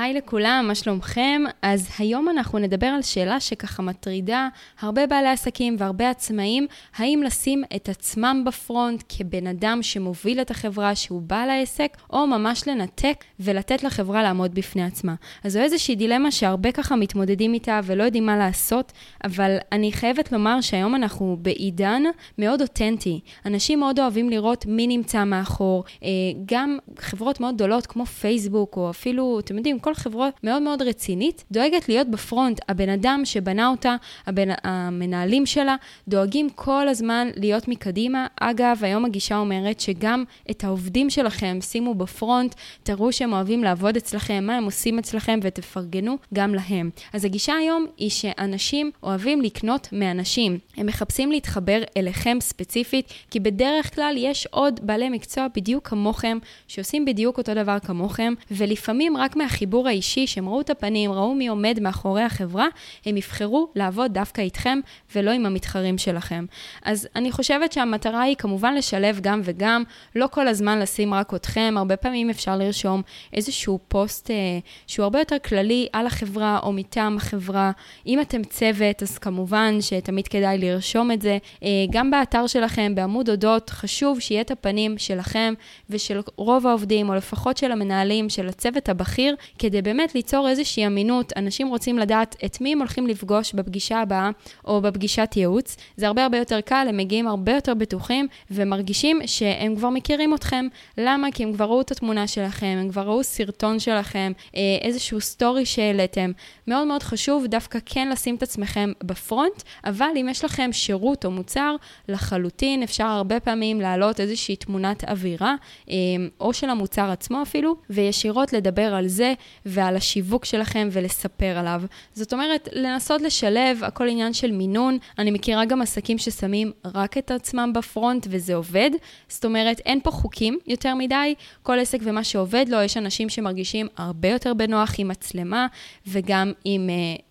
היי לכולם, מה שלומכם? אז היום אנחנו נדבר על שאלה שככה מטרידה הרבה בעלי עסקים והרבה עצמאים, האם לשים את עצמם בפרונט כבן אדם שמוביל את החברה, שהוא בעל העסק, או ממש לנתק ולתת לחברה לעמוד בפני עצמה. אז זו איזושהי דילמה שהרבה ככה מתמודדים איתה ולא יודעים מה לעשות, אבל אני חייבת לומר שהיום אנחנו בעידן מאוד אותנטי. אנשים מאוד אוהבים לראות מי נמצא מאחור, אה, גם חברות מאוד גדולות כמו פייסבוק, או אפילו, אתם יודעים, כל חברה מאוד מאוד רצינית, דואגת להיות בפרונט. הבן אדם שבנה אותה, הבן, המנהלים שלה, דואגים כל הזמן להיות מקדימה. אגב, היום הגישה אומרת שגם את העובדים שלכם שימו בפרונט, תראו שהם אוהבים לעבוד אצלכם, מה הם עושים אצלכם ותפרגנו גם להם. אז הגישה היום היא שאנשים אוהבים לקנות מאנשים. הם מחפשים להתחבר אליכם ספציפית, כי בדרך כלל יש עוד בעלי מקצוע בדיוק כמוכם, שעושים בדיוק אותו דבר כמוכם, ולפעמים רק מהחיבור החיבור האישי, שהם ראו את הפנים, ראו מי עומד מאחורי החברה, הם יבחרו לעבוד דווקא איתכם ולא עם המתחרים שלכם. אז אני חושבת שהמטרה היא כמובן לשלב גם וגם, לא כל הזמן לשים רק אתכם, הרבה פעמים אפשר לרשום איזשהו פוסט אה, שהוא הרבה יותר כללי על החברה או מטעם החברה. אם אתם צוות, אז כמובן שתמיד כדאי לרשום את זה. אה, גם באתר שלכם, בעמוד אודות, חשוב שיהיה את הפנים שלכם ושל רוב העובדים, או לפחות של המנהלים, של הצוות הבכיר, כדי באמת ליצור איזושהי אמינות. אנשים רוצים לדעת את מי הם הולכים לפגוש בפגישה הבאה או בפגישת ייעוץ. זה הרבה הרבה יותר קל, הם מגיעים הרבה יותר בטוחים ומרגישים שהם כבר מכירים אתכם. למה? כי הם כבר ראו את התמונה שלכם, הם כבר ראו סרטון שלכם, אה, איזשהו סטורי שהעליתם. מאוד מאוד חשוב דווקא כן לשים את עצמכם בפרונט, אבל אם יש לכם שירות או מוצר, לחלוטין אפשר הרבה פעמים להעלות איזושהי תמונת אווירה, אה, או של המוצר עצמו אפילו, וישירות לדבר על זה ועל השיווק שלכם ולספר עליו. זאת אומרת, לנסות לשלב, הכל עניין של מינון. אני מכירה גם עסקים ששמים רק את עצמם בפרונט וזה עובד. זאת אומרת, אין פה חוקים יותר מדי, כל עסק ומה שעובד לו, יש אנשים שמרגישים הרבה יותר בנוח עם מצלמה וגם עם... אמ,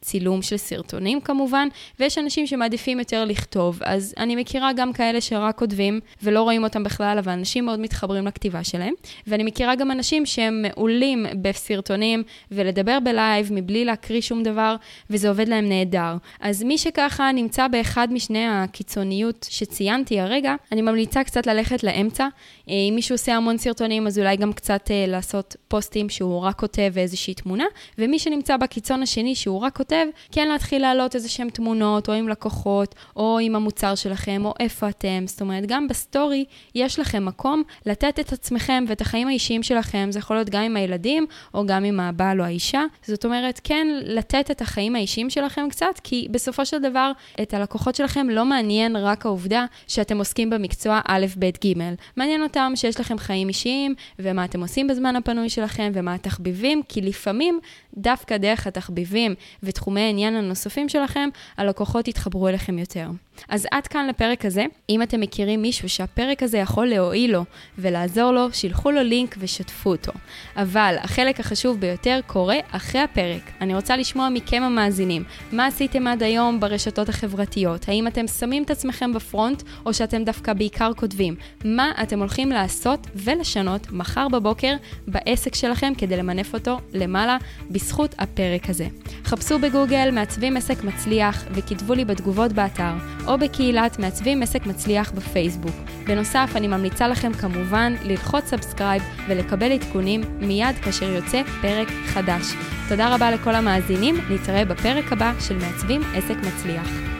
צילום של סרטונים כמובן, ויש אנשים שמעדיפים יותר לכתוב. אז אני מכירה גם כאלה שרק כותבים ולא רואים אותם בכלל, אבל אנשים מאוד מתחברים לכתיבה שלהם. ואני מכירה גם אנשים שהם מעולים בסרטונים ולדבר בלייב מבלי להקריא שום דבר, וזה עובד להם נהדר. אז מי שככה נמצא באחד משני הקיצוניות שציינתי הרגע, אני ממליצה קצת ללכת לאמצע. אה, אם מישהו עושה המון סרטונים, אז אולי גם קצת אה, לעשות פוסטים שהוא רק כותב איזושהי תמונה, ומי שנמצא בקיצון השני, שהוא רק כותב, כן להתחיל להעלות איזה שהם תמונות, או עם לקוחות, או עם המוצר שלכם, או איפה אתם. זאת אומרת, גם בסטורי יש לכם מקום לתת את עצמכם ואת החיים האישיים שלכם, זה יכול להיות גם עם הילדים, או גם עם הבעל או האישה. זאת אומרת, כן לתת את החיים האישיים שלכם קצת, כי בסופו של דבר, את הלקוחות שלכם לא מעניין רק העובדה שאתם עוסקים במקצוע א', ב', ג'. מעניין אותם שיש לכם חיים אישיים, ומה אתם עושים בזמן הפנוי שלכם, ומה התחביבים, כי לפעמים דווקא דרך התחביבים ותחומי העניין הנוספים שלכם, הלקוחות יתחברו אליכם יותר. אז עד כאן לפרק הזה. אם אתם מכירים מישהו שהפרק הזה יכול להועיל לו ולעזור לו, שילחו לו לינק ושתפו אותו. אבל החלק החשוב ביותר קורה אחרי הפרק. אני רוצה לשמוע מכם המאזינים, מה עשיתם עד היום ברשתות החברתיות? האם אתם שמים את עצמכם בפרונט, או שאתם דווקא בעיקר כותבים? מה אתם הולכים לעשות ולשנות מחר בבוקר בעסק שלכם כדי למנף אותו למעלה בזכות הפרק הזה. חפשו בגוגל מעצבים עסק מצליח וכתבו לי בתגובות באתר. או בקהילת מעצבים עסק מצליח בפייסבוק. בנוסף, אני ממליצה לכם כמובן ללחוץ subscribe ולקבל עדכונים מיד כאשר יוצא פרק חדש. תודה רבה לכל המאזינים, נתראה בפרק הבא של מעצבים עסק מצליח.